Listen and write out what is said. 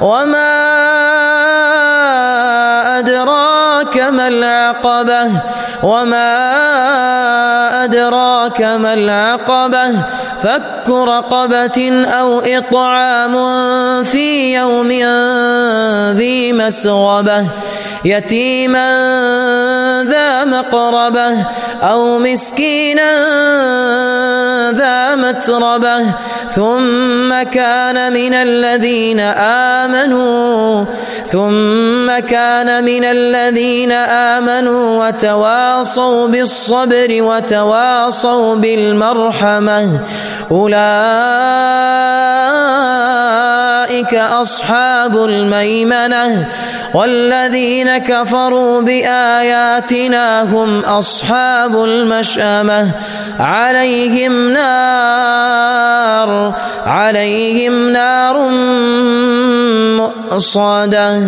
وما أدراك ما العقبة؟ وما أدراك ما العقبة؟ فك رقبة أو إطعام في يوم ذي مسغبة؟ يتيما ذا مقربة؟ أو مسكينا ذا متربة ثم كان من الذين آمنوا ثم كان من الذين آمنوا وتواصوا بالصبر وتواصوا بالمرحمة أولئك أصحاب الميمنة والذين كفروا بآياتنا هم أصحاب المشأمة. عليهم نار عليهم نار مؤصدة.